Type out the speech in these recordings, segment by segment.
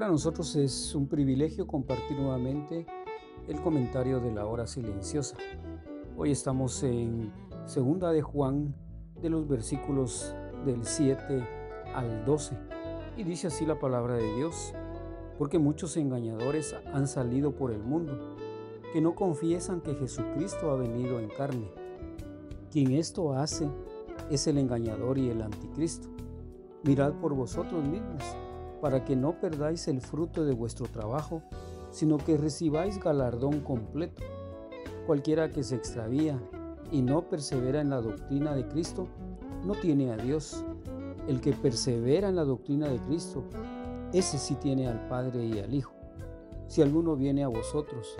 Para nosotros es un privilegio compartir nuevamente el comentario de la hora silenciosa. Hoy estamos en Segunda de Juan de los versículos del 7 al 12 y dice así la palabra de Dios, porque muchos engañadores han salido por el mundo que no confiesan que Jesucristo ha venido en carne. Quien esto hace es el engañador y el anticristo. Mirad por vosotros mismos para que no perdáis el fruto de vuestro trabajo, sino que recibáis galardón completo. Cualquiera que se extravía y no persevera en la doctrina de Cristo, no tiene a Dios. El que persevera en la doctrina de Cristo, ese sí tiene al Padre y al Hijo. Si alguno viene a vosotros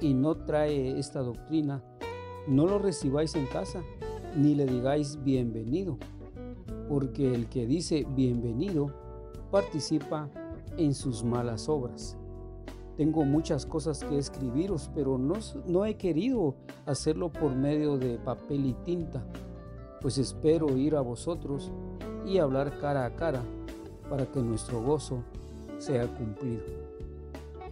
y no trae esta doctrina, no lo recibáis en casa, ni le digáis bienvenido, porque el que dice bienvenido participa en sus malas obras. Tengo muchas cosas que escribiros, pero no, no he querido hacerlo por medio de papel y tinta, pues espero ir a vosotros y hablar cara a cara para que nuestro gozo sea cumplido.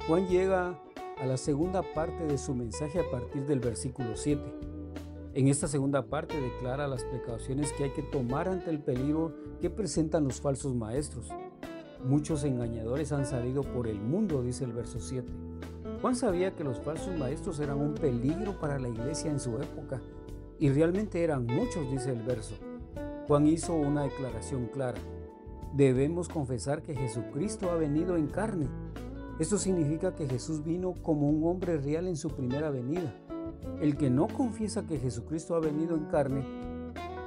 Juan llega a la segunda parte de su mensaje a partir del versículo 7. En esta segunda parte declara las precauciones que hay que tomar ante el peligro que presentan los falsos maestros Muchos engañadores han salido por el mundo, dice el verso 7. Juan sabía que los falsos maestros eran un peligro para la iglesia en su época, y realmente eran muchos, dice el verso. Juan hizo una declaración clara. Debemos confesar que Jesucristo ha venido en carne. Esto significa que Jesús vino como un hombre real en su primera venida. El que no confiesa que Jesucristo ha venido en carne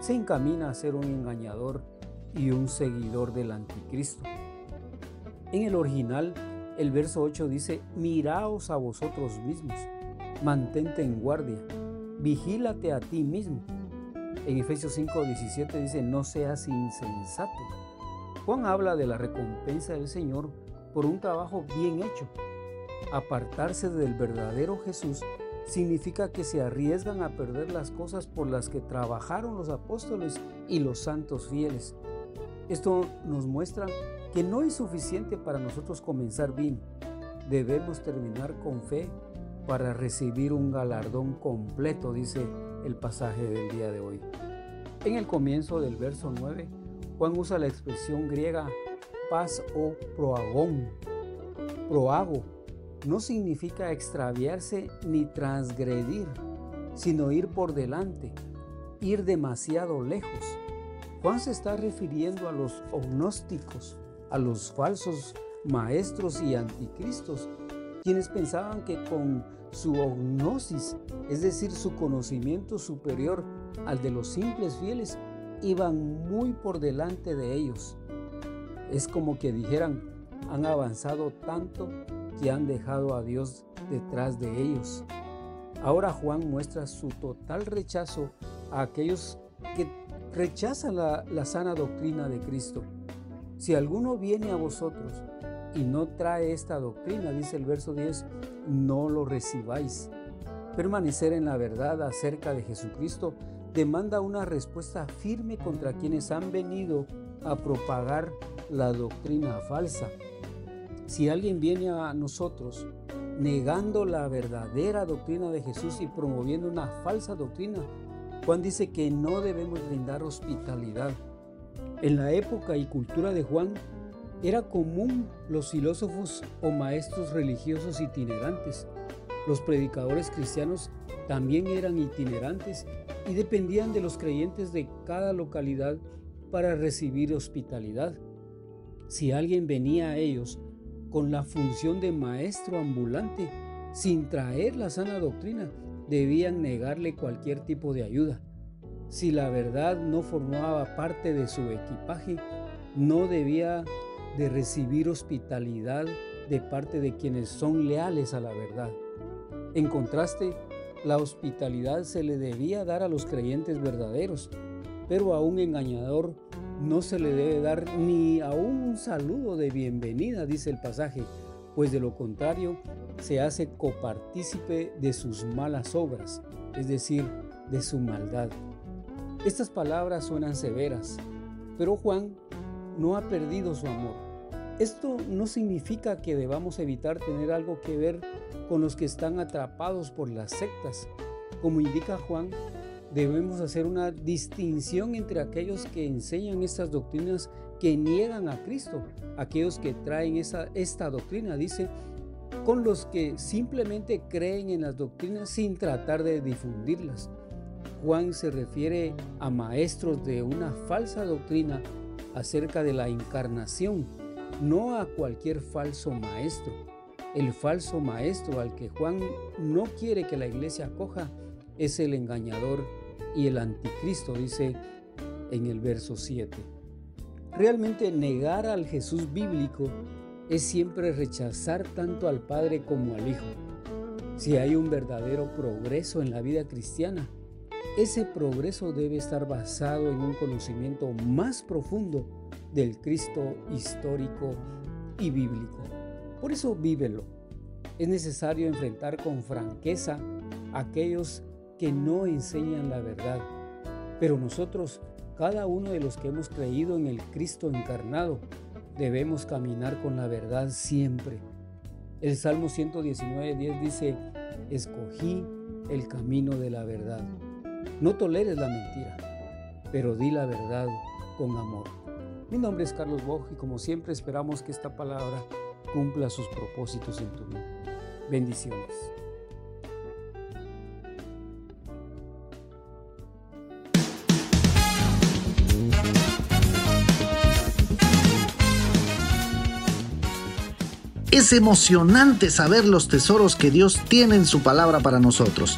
se encamina a ser un engañador y un seguidor del anticristo. En el original, el verso 8 dice, miraos a vosotros mismos, mantente en guardia, vigílate a ti mismo. En Efesios 5, 17 dice, no seas insensato. Juan habla de la recompensa del Señor por un trabajo bien hecho. Apartarse del verdadero Jesús significa que se arriesgan a perder las cosas por las que trabajaron los apóstoles y los santos fieles. Esto nos muestra que no es suficiente para nosotros comenzar bien. Debemos terminar con fe para recibir un galardón completo, dice el pasaje del día de hoy. En el comienzo del verso 9, Juan usa la expresión griega paz o proagón. Proago no significa extraviarse ni transgredir, sino ir por delante, ir demasiado lejos. Juan se está refiriendo a los gnósticos, a los falsos maestros y anticristos, quienes pensaban que con su gnosis, es decir, su conocimiento superior al de los simples fieles, iban muy por delante de ellos. Es como que dijeran, han avanzado tanto que han dejado a Dios detrás de ellos. Ahora Juan muestra su total rechazo a aquellos que rechazan la, la sana doctrina de Cristo si alguno viene a vosotros y no trae esta doctrina, dice el verso 10, no lo recibáis. Permanecer en la verdad acerca de Jesucristo demanda una respuesta firme contra quienes han venido a propagar la doctrina falsa. Si alguien viene a nosotros negando la verdadera doctrina de Jesús y promoviendo una falsa doctrina, Juan dice que no debemos brindar hospitalidad en la época y cultura de Juan era común los filósofos o maestros religiosos itinerantes. Los predicadores cristianos también eran itinerantes y dependían de los creyentes de cada localidad para recibir hospitalidad. Si alguien venía a ellos con la función de maestro ambulante, sin traer la sana doctrina, debían negarle cualquier tipo de ayuda. Si la verdad no formaba parte de su equipaje, no debía de recibir hospitalidad de parte de quienes son leales a la verdad. En contraste, la hospitalidad se le debía dar a los creyentes verdaderos, pero a un engañador no se le debe dar ni aún un saludo de bienvenida, dice el pasaje, pues de lo contrario se hace copartícipe de sus malas obras, es decir, de su maldad. Estas palabras suenan severas, pero Juan no ha perdido su amor. Esto no significa que debamos evitar tener algo que ver con los que están atrapados por las sectas. Como indica Juan, debemos hacer una distinción entre aquellos que enseñan estas doctrinas que niegan a Cristo, aquellos que traen esta doctrina, dice, con los que simplemente creen en las doctrinas sin tratar de difundirlas. Juan se refiere a maestros de una falsa doctrina acerca de la encarnación, no a cualquier falso maestro. El falso maestro al que Juan no quiere que la iglesia acoja es el engañador y el anticristo, dice en el verso 7. Realmente negar al Jesús bíblico es siempre rechazar tanto al Padre como al Hijo. Si hay un verdadero progreso en la vida cristiana, ese progreso debe estar basado en un conocimiento más profundo del Cristo histórico y bíblico. Por eso vívelo. Es necesario enfrentar con franqueza a aquellos que no enseñan la verdad. Pero nosotros, cada uno de los que hemos creído en el Cristo encarnado, debemos caminar con la verdad siempre. El Salmo 119.10 dice, escogí el camino de la verdad. No toleres la mentira, pero di la verdad con amor. Mi nombre es Carlos Boj y como siempre esperamos que esta palabra cumpla sus propósitos en tu vida. Bendiciones. Es emocionante saber los tesoros que Dios tiene en su palabra para nosotros.